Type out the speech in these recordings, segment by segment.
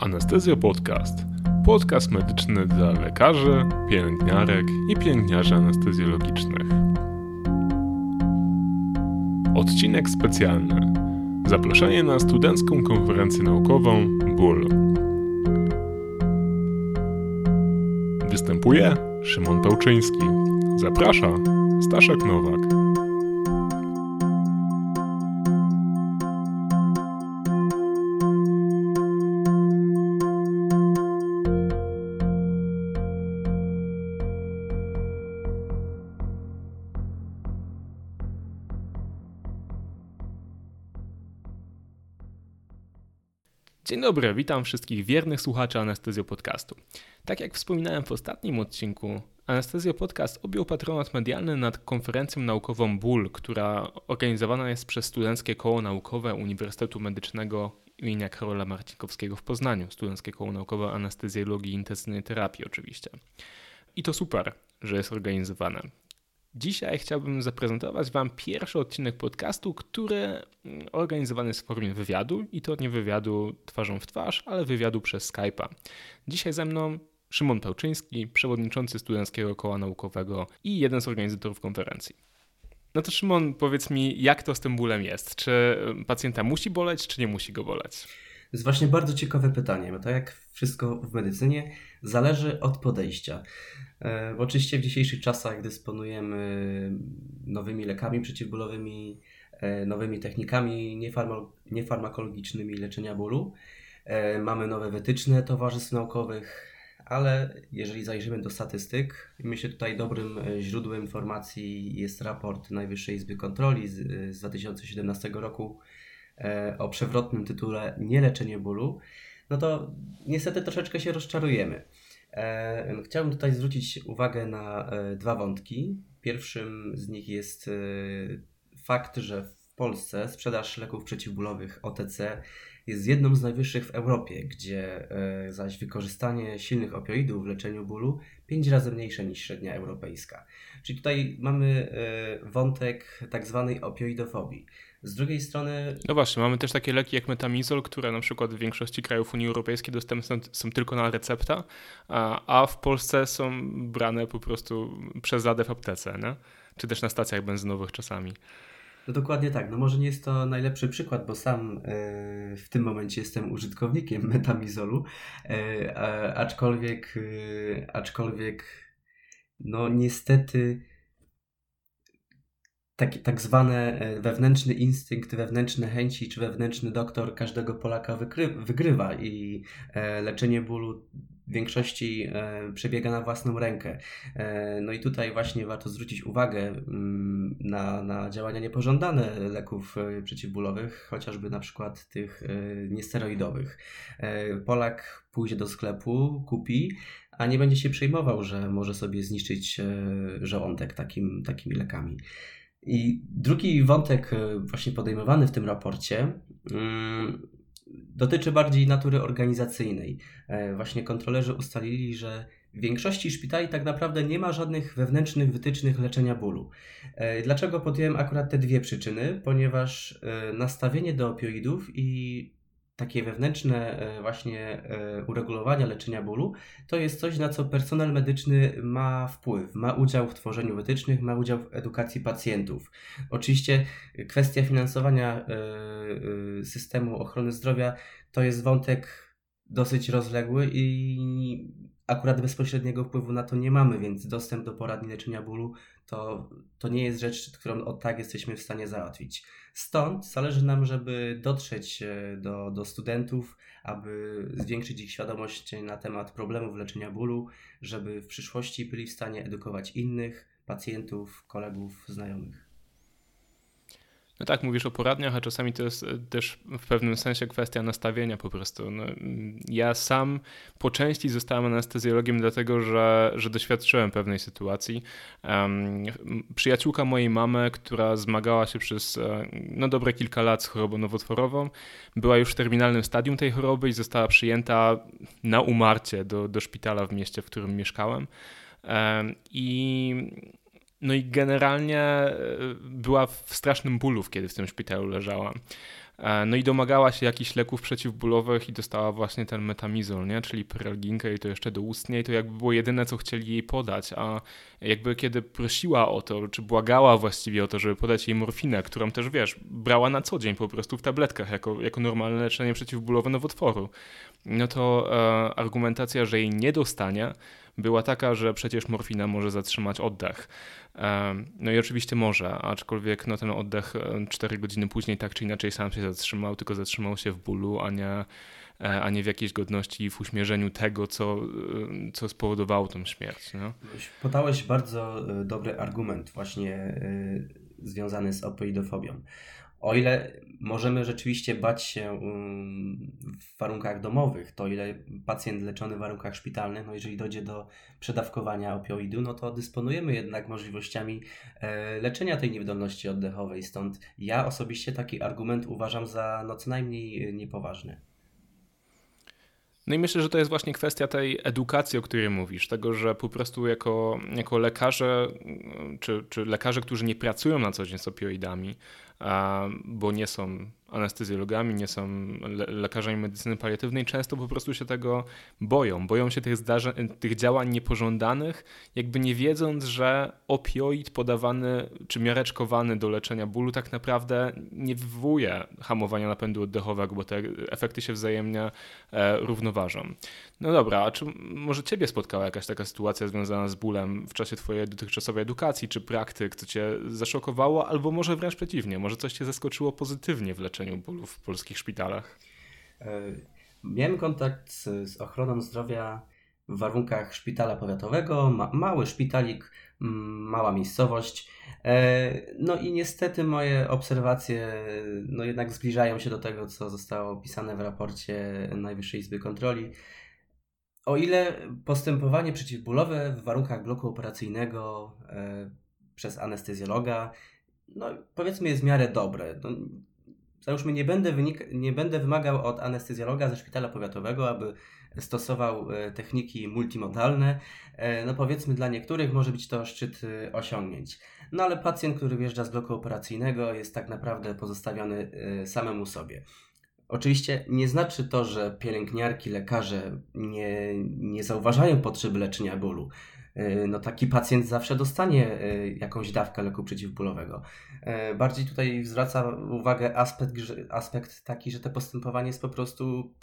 Anestezjo Podcast. Podcast medyczny dla lekarzy, pielęgniarek i pielęgniarzy anestezjologicznych. Odcinek specjalny. Zaproszenie na studencką konferencję naukową BUL. Występuje Szymon Pełczyński. Zaprasza Staszek Nowak. Dzień dobry, witam wszystkich wiernych słuchaczy Anestezjo Podcastu. Tak jak wspominałem w ostatnim odcinku, Anestezjo Podcast objął patronat medialny nad konferencją naukową BUL, która organizowana jest przez Studenckie Koło Naukowe Uniwersytetu Medycznego imienia Karola Marcinkowskiego w Poznaniu, Studenckie Koło Naukowe Anestezjologii i Intensywnej Terapii oczywiście. I to super, że jest organizowane. Dzisiaj chciałbym zaprezentować Wam pierwszy odcinek podcastu, który mm, organizowany jest w formie wywiadu i to nie wywiadu twarzą w twarz, ale wywiadu przez Skype'a. Dzisiaj ze mną Szymon Pełczyński, przewodniczący Studenckiego Koła Naukowego i jeden z organizatorów konferencji. No to Szymon, powiedz mi, jak to z tym bólem jest? Czy pacjenta musi boleć, czy nie musi go boleć? Jest właśnie bardzo ciekawe pytanie, bo tak jak wszystko w medycynie, zależy od podejścia. E, oczywiście w dzisiejszych czasach dysponujemy nowymi lekami przeciwbólowymi, e, nowymi technikami niefarmakologicznymi leczenia bólu. E, mamy nowe wytyczne towarzystw naukowych, ale jeżeli zajrzymy do statystyk, myślę tutaj dobrym źródłem informacji jest raport Najwyższej Izby Kontroli z 2017 roku o przewrotnym tytule Nieleczenie bólu, no to niestety troszeczkę się rozczarujemy. E, chciałbym tutaj zwrócić uwagę na e, dwa wątki. Pierwszym z nich jest e, fakt, że w Polsce sprzedaż leków przeciwbólowych OTC jest jedną z najwyższych w Europie, gdzie zaś wykorzystanie silnych opioidów w leczeniu bólu 5 razy mniejsze niż średnia europejska. Czyli tutaj mamy wątek tak zwanej opioidofobii. Z drugiej strony. No właśnie, mamy też takie leki jak metamizol, które na przykład w większości krajów Unii Europejskiej dostępne są tylko na recepta, a, w Polsce są brane po prostu przez ladę w aptece, nie? czy też na stacjach benzynowych czasami. No dokładnie tak. No może nie jest to najlepszy przykład, bo sam yy, w tym momencie jestem użytkownikiem metamizolu, yy, aczkolwiek, yy, aczkolwiek no niestety tak, tak zwane e, wewnętrzny instynkt, wewnętrzne chęci czy wewnętrzny doktor każdego Polaka wykry, wygrywa i e, leczenie bólu w większości e, przebiega na własną rękę. No i tutaj właśnie warto zwrócić uwagę mm, na, na działania niepożądane leków przeciwbólowych, chociażby na przykład tych niesteroidowych. Polak pójdzie do sklepu, kupi, a nie będzie się przejmował, że może sobie zniszczyć żołądek takim, takimi lekami. I drugi wątek, e, właśnie podejmowany w tym raporcie, mm, dotyczy bardziej natury organizacyjnej. E, właśnie kontrolerzy ustalili, że w większości szpitali tak naprawdę nie ma żadnych wewnętrznych wytycznych leczenia bólu. E, dlaczego podjąłem akurat te dwie przyczyny? Ponieważ nastawienie do opioidów i takie wewnętrzne e, właśnie e, uregulowania leczenia bólu, to jest coś, na co personel medyczny ma wpływ, ma udział w tworzeniu wytycznych, ma udział w edukacji pacjentów. Oczywiście kwestia finansowania e, systemu ochrony zdrowia to jest wątek dosyć rozległy i akurat bezpośredniego wpływu na to nie mamy, więc dostęp do poradni leczenia bólu to, to nie jest rzecz, którą od tak jesteśmy w stanie załatwić. Stąd zależy nam, żeby dotrzeć e, do, do studentów, aby zwiększyć ich świadomość na temat problemów leczenia bólu, żeby w przyszłości byli w stanie edukować innych pacjentów, kolegów, znajomych. No tak, mówisz o poradniach, a czasami to jest e, też w pewnym sensie kwestia nastawienia po prostu. No, ja sam po części zostałem anestezjologiem dlatego, że, że doświadczyłem pewnej sytuacji. Um, przyjaciółka mojej mamy, która zmagała się przez e, no, dobre kilka lat z chorobą nowotworową, była już w terminalnym stadium tej choroby i została przyjęta na umarcie do, do szpitala w mieście, w którym mieszkałem. Um, I no i generalnie e, była w strasznym bólu, kiedy w tym szpitalu leżała. E, no i domagała się jakichś leków przeciwbólowych i dostała właśnie ten metamizol, nie? czyli peralginkę i to jeszcze doustnie i to jakby było jedyne, co chcieli jej podać, a jakby kiedy prosiła o to, czy błagała właściwie o to, żeby podać jej morfinę, którą też, wiesz, brała na co dzień po prostu w tabletkach jako, jako normalne leczenie przeciwbólowe nowotworu, no to e, argumentacja, że jej nie dostanie, była taka, że przecież morfina może zatrzymać oddech. No i oczywiście może, aczkolwiek no, ten oddech 4 godziny później tak czy inaczej sam się zatrzymał, tylko zatrzymał się w bólu, a nie, e, a nie w jakiejś godności i w uśmierzeniu tego, co, e, co spowodowało tą śmierć. No? Podałeś bardzo e, dobry argument właśnie związany z opioidofobią. O ile możemy rzeczywiście bać się um, w warunkach domowych, to ile pacjent leczony w warunkach szpitalnych, no jeżeli dojdzie do przedawkowania opioidu, no to dysponujemy jednak możliwościami e, leczenia tej niewydolności oddechowej. Stąd ja osobiście taki argument uważam za no co najmniej niepoważny. No i myślę, że to jest właśnie kwestia tej edukacji, o której mówisz, tego, że po prostu jako, jako lekarze, czy, czy lekarze, którzy nie pracują na co dzień z opioidami, bo nie są anestezjologami, nie są lekarzami medycyny paliatywnej, często po prostu się tego boją. Boją się tych, zdarzeń, tych działań niepożądanych, jakby nie wiedząc, że opioid podawany czy miareczkowany do leczenia bólu tak naprawdę nie wywołuje hamowania napędu oddechowego, bo te efekty się wzajemnie e, równoważą. No dobra, a czy może ciebie spotkała jakaś taka sytuacja związana z bólem w czasie twojej dotychczasowej edukacji czy praktyk, co cię zaszokowało, albo może wręcz przeciwnie, może coś cię zaskoczyło pozytywnie w leczeniu bólu w polskich szpitalach? E, miałem kontakt z, z ochroną zdrowia w warunkach szpitala powiatowego, ma, mały szpitalik, mała miejscowość. E, no i niestety moje obserwacje no jednak zbliżają się do tego, co zostało opisane w raporcie Najwyższej Izby Kontroli. O ile postępowanie przeciwbólowe w warunkach bloku operacyjnego e, przez anestezjologa, no powiedzmy jest w miarę dobre. No, załóżmy, nie będę, nie będę wymagał od anestezjologa ze szpitala powiatowego, aby stosował e, techniki multimodalne. E, no powiedzmy, dla niektórych może być to szczyt e, osiągnięć. No ale pacjent, który wjeżdża z bloku operacyjnego, jest tak naprawdę pozostawiony e, samemu sobie. Oczywiście nie znaczy to, że pielęgniarki, lekarze nie, nie zauważają potrzeby leczenia bólu. E, no taki pacjent zawsze dostanie e, jakąś dawkę leku przeciwbólowego. E, bardziej tutaj zwraca uwagę aspekt, aspekt taki, że to postępowanie jest po prostu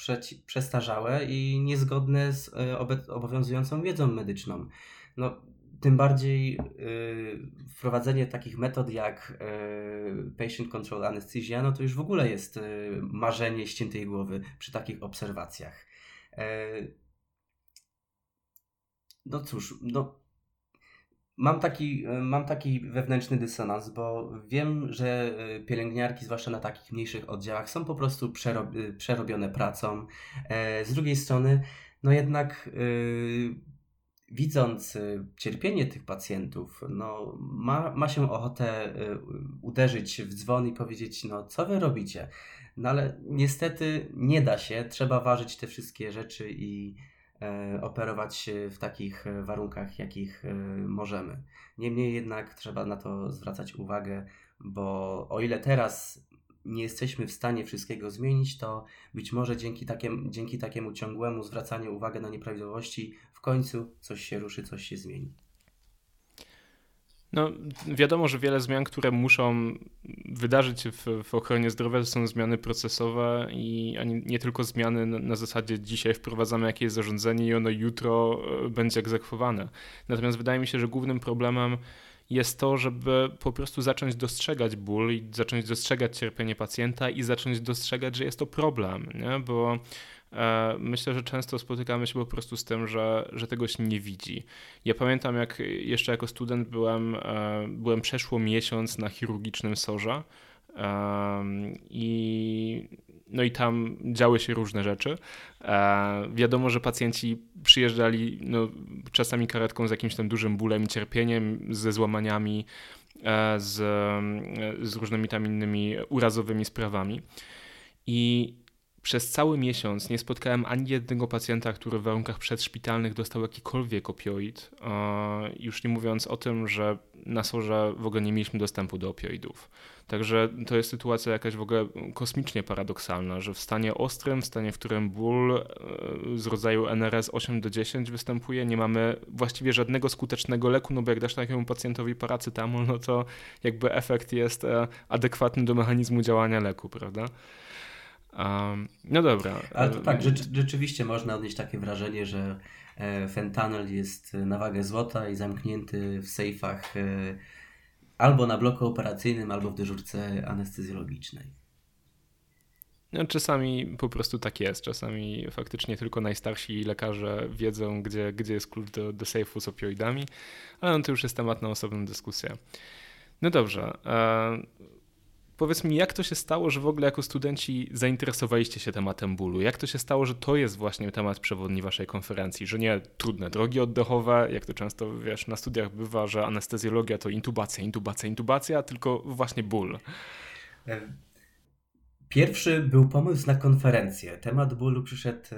przestarzałe i niezgodne z obowiązującą wiedzą medyczną. No, tym bardziej y, wprowadzenie takich metod jak y, patient control anesthesia, no to już w ogóle jest y, marzenie ściętej głowy przy takich obserwacjach. E, no cóż, no Mam taki, mam taki wewnętrzny dysonans, bo wiem, że pielęgniarki, zwłaszcza na takich mniejszych oddziałach, są po prostu przerobione pracą. E, z drugiej strony, no jednak widząc y, cierpienie tych pacjentów, no, ma, ma się ochotę y, uderzyć w dzwon i powiedzieć, no co wy robicie? No ale niestety nie da się, trzeba ważyć te wszystkie rzeczy i e, operować w takich warunkach, jakich e, możemy. Niemniej jednak trzeba na to zwracać uwagę, bo o ile teraz nie jesteśmy w stanie wszystkiego zmienić, to być może dzięki, takiem, dzięki takiemu ciągłemu zwracaniu uwagi na nieprawidłowości w końcu coś się ruszy, coś się zmieni. No, wiadomo, że wiele zmian, które muszą wydarzyć się w, w ochronie zdrowia, to są zmiany procesowe i nie, nie tylko zmiany na, na, zasadzie dzisiaj wprowadzamy jakieś zarządzenie i ono jutro e, będzie egzekwowane. Natomiast wydaje mi się, że głównym problemem jest to, żeby po prostu zacząć dostrzegać ból i zacząć dostrzegać cierpienie pacjenta i zacząć dostrzegać, że jest to problem, nie? bo e, myślę, że często spotykamy się po prostu z tym, że, że tego się nie widzi. Ja pamiętam, jak jeszcze jako student byłem, e, byłem przeszło miesiąc na chirurgicznym sorze i, no i tam działy się różne rzeczy. E, wiadomo, że pacjenci przyjeżdżali no, czasami karetką z jakimś tam dużym bólem i cierpieniem, ze złamaniami, e, z, z różnymi tam innymi urazowymi sprawami. I przez cały miesiąc nie spotkałem ani jednego pacjenta, który w warunkach przedszpitalnych dostał jakikolwiek opioid. Już nie mówiąc o tym, że na sorze w ogóle nie mieliśmy dostępu do opioidów. Także to jest sytuacja jakaś w ogóle kosmicznie paradoksalna, że w stanie ostrym, w stanie, w którym ból e, z rodzaju NRS 8 do 10 występuje, nie mamy właściwie żadnego skutecznego leku, no bo jak dasz takiemu pacjentowi paracetamol, no to jakby efekt jest e, adekwatny do mechanizmu działania leku, prawda? Um, no dobra. Ale to tak, rzecz, rzeczywiście można odnieść takie wrażenie, że e, fentanyl jest na wagę złota i zamknięty w sejfach e, albo na bloku operacyjnym, albo w dyżurce anestezjologicznej. No, czasami po prostu tak jest. Czasami faktycznie tylko najstarsi lekarze wiedzą, gdzie, gdzie jest klucz do, do sejfu z opioidami, ale no to już jest temat na osobną dyskusję. No dobrze. Powiedz mi, jak to się stało, że w ogóle jako studenci zainteresowaliście się tematem bólu? Jak to się stało, że to jest właśnie temat przewodni waszej konferencji? Że nie trudne drogi oddechowe, jak to często wiesz, na studiach bywa, że anestezjologia to intubacja, intubacja, intubacja, tylko właśnie ból. E, pierwszy był pomysł na konferencję. Temat bólu przyszedł e,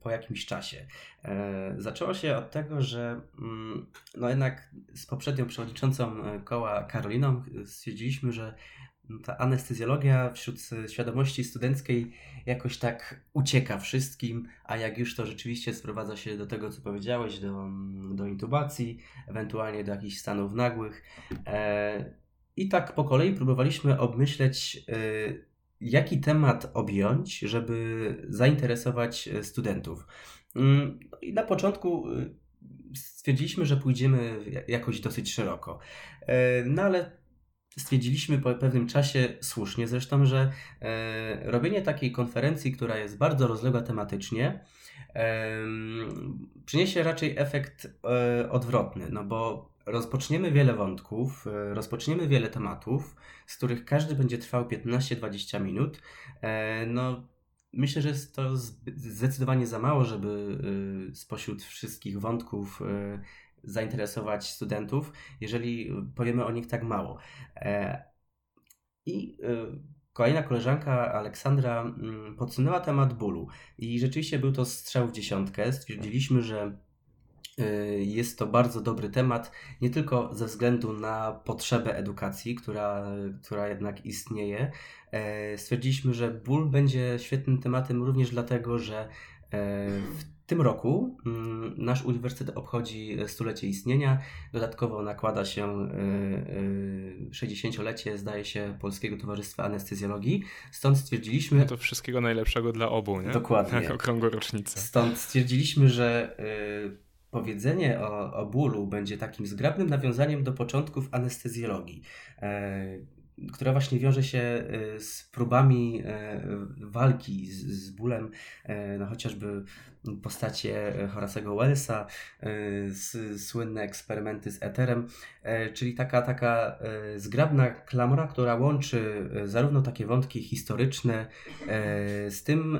po jakimś czasie. E, zaczęło się od tego, że mm, no jednak z poprzednią przewodniczącą koła Karoliną stwierdziliśmy, że ta anestezjologia wśród świadomości studenckiej jakoś tak ucieka wszystkim, a jak już to rzeczywiście sprowadza się do tego, co powiedziałeś, do, do intubacji, ewentualnie do jakichś stanów nagłych. E, I tak po kolei próbowaliśmy obmyśleć, e, jaki temat objąć, żeby zainteresować studentów. Mm, I na początku e, stwierdziliśmy, że pójdziemy jakoś dosyć szeroko. E, no ale stwierdziliśmy po pewnym czasie, słusznie zresztą, że e, robienie takiej konferencji, która jest bardzo rozległa tematycznie, e, przyniesie raczej efekt e, odwrotny, no bo rozpoczniemy wiele wątków, e, rozpoczniemy wiele tematów, z których każdy będzie trwał 15-20 minut. E, no, myślę, że jest to zdecydowanie za mało, żeby e, spośród wszystkich wątków zainteresować studentów, jeżeli powiemy o nich tak mało. E, I e, kolejna koleżanka, Aleksandra, mm, podsunęła temat bólu. I rzeczywiście był to strzał w dziesiątkę. Stwierdziliśmy, że e, jest to bardzo dobry temat, nie tylko ze względu na potrzebę edukacji, która, która jednak istnieje. Stwierdziliśmy, że ból będzie świetnym tematem również dlatego, że w w tym roku mm, nasz uniwersytet obchodzi stulecie istnienia. Dodatkowo nakłada się 60-lecie, y, y, zdaje się, Polskiego Towarzystwa Anestezjologii. Stąd stwierdziliśmy. No to wszystkiego najlepszego dla obu, nie? Dokładnie. Tak, okrągłą rocznicę. Stąd stwierdziliśmy, że y, powiedzenie o, o bólu będzie takim zgrabnym nawiązaniem do początków anestezjologii. Która właśnie wiąże się e, z próbami e, walki z, bólem, no chociażby postacie Horacego Wellsa, słynne eksperymenty z eterem, czyli taka, taka zgrabna klamra, która łączy zarówno takie wątki historyczne z tym,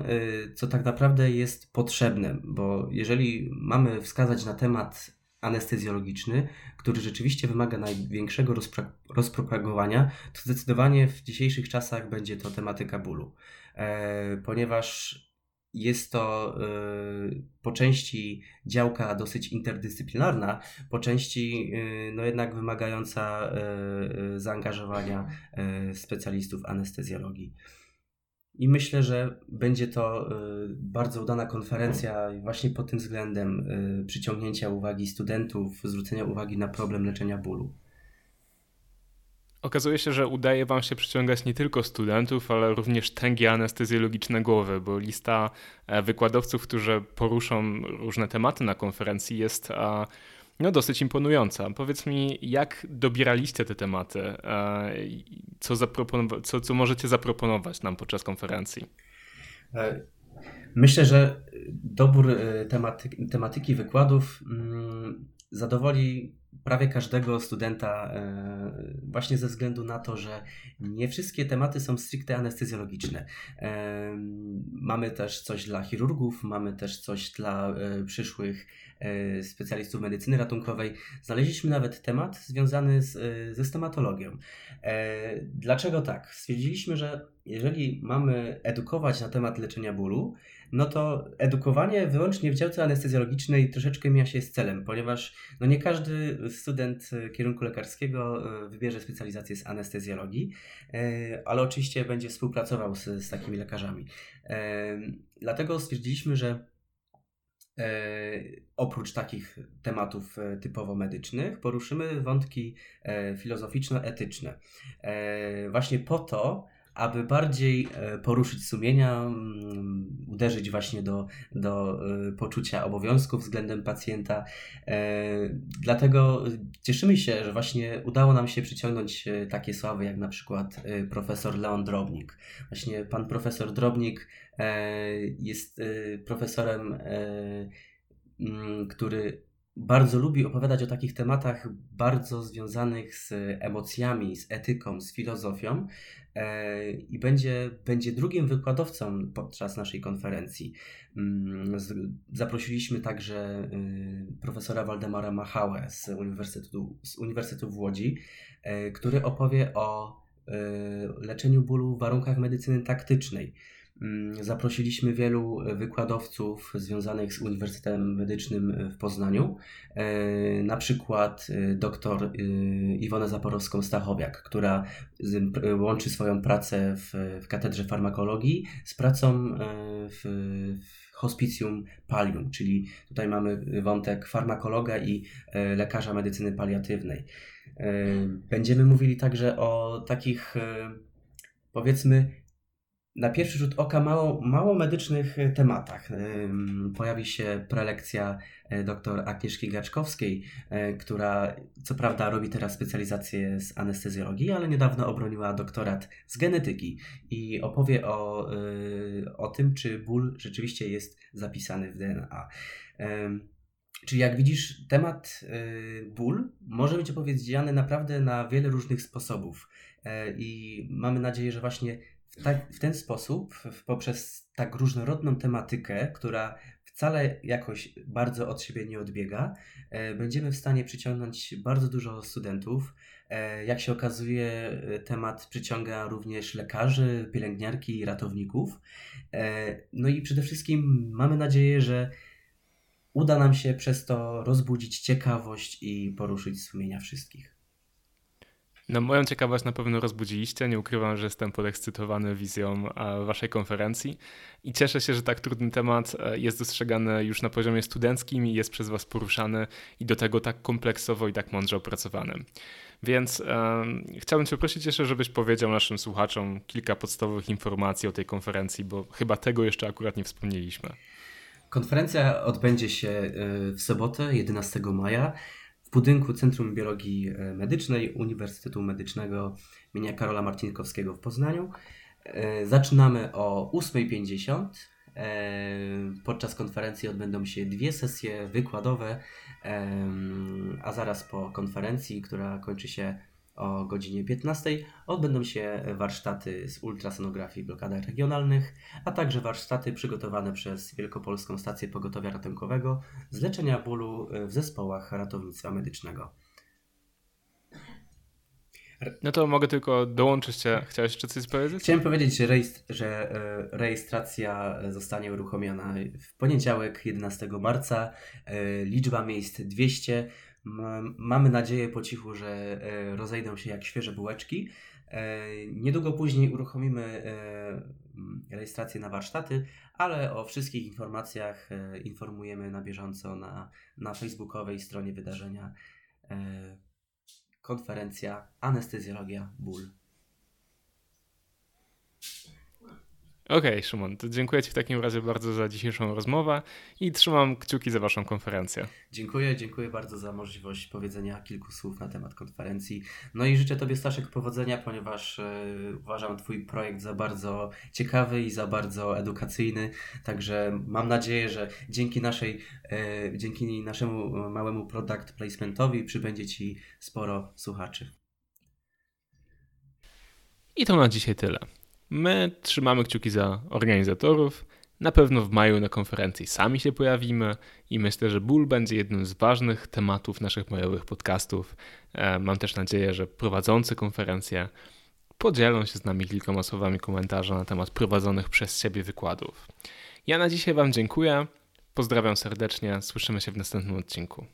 co tak naprawdę jest potrzebne, bo jeżeli mamy wskazać na temat anestezjologiczny, który rzeczywiście wymaga największego rozpro rozpropagowania, to zdecydowanie w dzisiejszych czasach będzie to tematyka bólu, e, ponieważ jest to e, po części działka dosyć interdyscyplinarna, po części e, no jednak wymagająca e, zaangażowania specjalistów anestezjologii. I myślę, że będzie to y, bardzo udana konferencja właśnie pod tym względem y, przyciągnięcia uwagi studentów, zwrócenia uwagi na problem leczenia bólu. Okazuje się, że udaje Wam się przyciągać nie tylko studentów, ale również tęgie anestezjologiczne głowy, bo lista e, wykładowców, którzy poruszą różne tematy na konferencji jest no, dosyć imponująca. Powiedz mi, jak dobieraliście te tematy? E, co, co, co możecie zaproponować nam podczas konferencji? E, myślę, że dobór e, tematy, tematyki wykładów mm, zadowoli prawie każdego studenta, e, właśnie ze względu na to, że nie wszystkie tematy są stricte anestezjologiczne. E, mamy też coś dla chirurgów, mamy też coś dla e, przyszłych specjalistów medycyny ratunkowej. Znaleźliśmy nawet temat związany z, ze stomatologią. Dlaczego tak? Stwierdziliśmy, że jeżeli mamy edukować na temat leczenia bólu, no to edukowanie wyłącznie w działce anestezjologicznej troszeczkę mija się z celem, ponieważ no nie każdy student kierunku lekarskiego e, wybierze specjalizację z anestezjologii, e, ale oczywiście będzie współpracował z, z takimi lekarzami. E, dlatego stwierdziliśmy, że oprócz takich tematów typowo medycznych, poruszymy wątki filozoficzno-etyczne. Właśnie po to, aby bardziej e, poruszyć sumienia, mm, uderzyć właśnie do, do e, poczucia obowiązków względem pacjenta. E, dlatego cieszymy się, że właśnie udało nam się przyciągnąć takie sławy jak na przykład profesor Leon Drobnik. Właśnie pan profesor Drobnik jest profesorem, który bardzo lubi opowiadać o takich tematach bardzo związanych z emocjami, z etyką, z filozofią e, i będzie, będzie drugim wykładowcą podczas naszej konferencji. Mm, zaprosiliśmy także y, profesora Waldemara Machałę z Uniwersytetu, z Uniwersytetu w Łodzi, e, który opowie o y, leczeniu bólu w warunkach medycyny taktycznej. Mm, zaprosiliśmy wielu e, wykładowców związanych z Uniwersytetem Medycznym w Poznaniu, e, na przykład e, dr Iwonę Zaporowską-Stachowiak, która łączy swoją pracę w, w katedrze farmakologii z pracą w, w hospicjum palium, czyli tutaj mamy wątek farmakologa i lekarza medycyny paliatywnej. Będziemy mówili także o takich powiedzmy na pierwszy rzut oka mało, mało medycznych e, tematach. Pojawi się prelekcja e, dr Agnieszki Gaczkowskiej, e, która co prawda robi teraz specjalizację z anestezjologii, ale niedawno obroniła doktorat z genetyki i opowie o, o tym, czy ból rzeczywiście jest zapisany w DNA. Czyli jak widzisz, temat ból może być opowiedziany naprawdę na wiele różnych sposobów. I mamy nadzieję, że właśnie tak, w ten sposób, poprzez tak różnorodną tematykę, która wcale jakoś bardzo od siebie nie odbiega, e, będziemy w stanie przyciągnąć bardzo dużo studentów. E, jak się okazuje, e, temat przyciąga również lekarzy, pielęgniarki i ratowników. No i przede wszystkim mamy nadzieję, że uda nam się przez to rozbudzić ciekawość i poruszyć sumienia wszystkich. No, moją ciekawość na pewno rozbudziliście. Nie ukrywam, że jestem podekscytowany wizją e, waszej konferencji i cieszę się, że tak trudny temat e, jest dostrzegany już na poziomie studenckim i jest przez was poruszany i do tego tak kompleksowo i tak mądrze opracowany. Więc e, chciałbym Cię prosić jeszcze, żebyś powiedział naszym słuchaczom kilka podstawowych informacji o tej konferencji, bo chyba tego jeszcze akurat nie wspomnieliśmy. Konferencja odbędzie się w sobotę, 11 maja w budynku Centrum Biologii e, Medycznej Uniwersytetu Medycznego imienia Karola Marcinkowskiego w Poznaniu. E, zaczynamy o 8.50. E, podczas konferencji odbędą się dwie sesje wykładowe, a zaraz po konferencji, która kończy się o godzinie 15 odbędą się warsztaty z ultrasonografii w blokadach regionalnych, a także warsztaty przygotowane przez Wielkopolską Stację Pogotowia Ratunkowego z leczenia bólu w zespołach ratownictwa medycznego. No to mogę tylko dołączyć się. Chciałeś jeszcze coś powiedzieć? Chciałem powiedzieć, że, że e, rejestracja zostanie uruchomiona w poniedziałek 11 marca. E, liczba miejsc 200. Mamy nadzieję po cichu, że e, rozejdą się jak świeże bułeczki. E, niedługo później uruchomimy e, rejestrację na warsztaty, ale o wszystkich informacjach informujemy na bieżąco na, na facebookowej stronie wydarzenia konferencja Anestezjologia Ból. Okej, okay, Szymon, to dziękuję Ci w takim razie bardzo za dzisiejszą rozmowę i trzymam kciuki za Waszą konferencję. Dziękuję, dziękuję bardzo za możliwość powiedzenia kilku słów na temat konferencji. No i życzę Tobie, Staszek, powodzenia, ponieważ e, uważam Twój projekt za bardzo ciekawy i za bardzo edukacyjny. Także mam nadzieję, że dzięki, naszej, e, dzięki naszemu małemu product placementowi przybędzie Ci sporo słuchaczy. I to na dzisiaj tyle. My trzymamy kciuki za organizatorów. Na pewno w maju na konferencji sami się pojawimy i myślę, że ból będzie jednym z ważnych tematów naszych majowych podcastów. E, mam też nadzieję, że prowadzący konferencję podzielą się z nami kilkoma słowami komentarza na temat prowadzonych przez siebie wykładów. Ja na dzisiaj Wam dziękuję. Pozdrawiam serdecznie. Słyszymy się w następnym odcinku.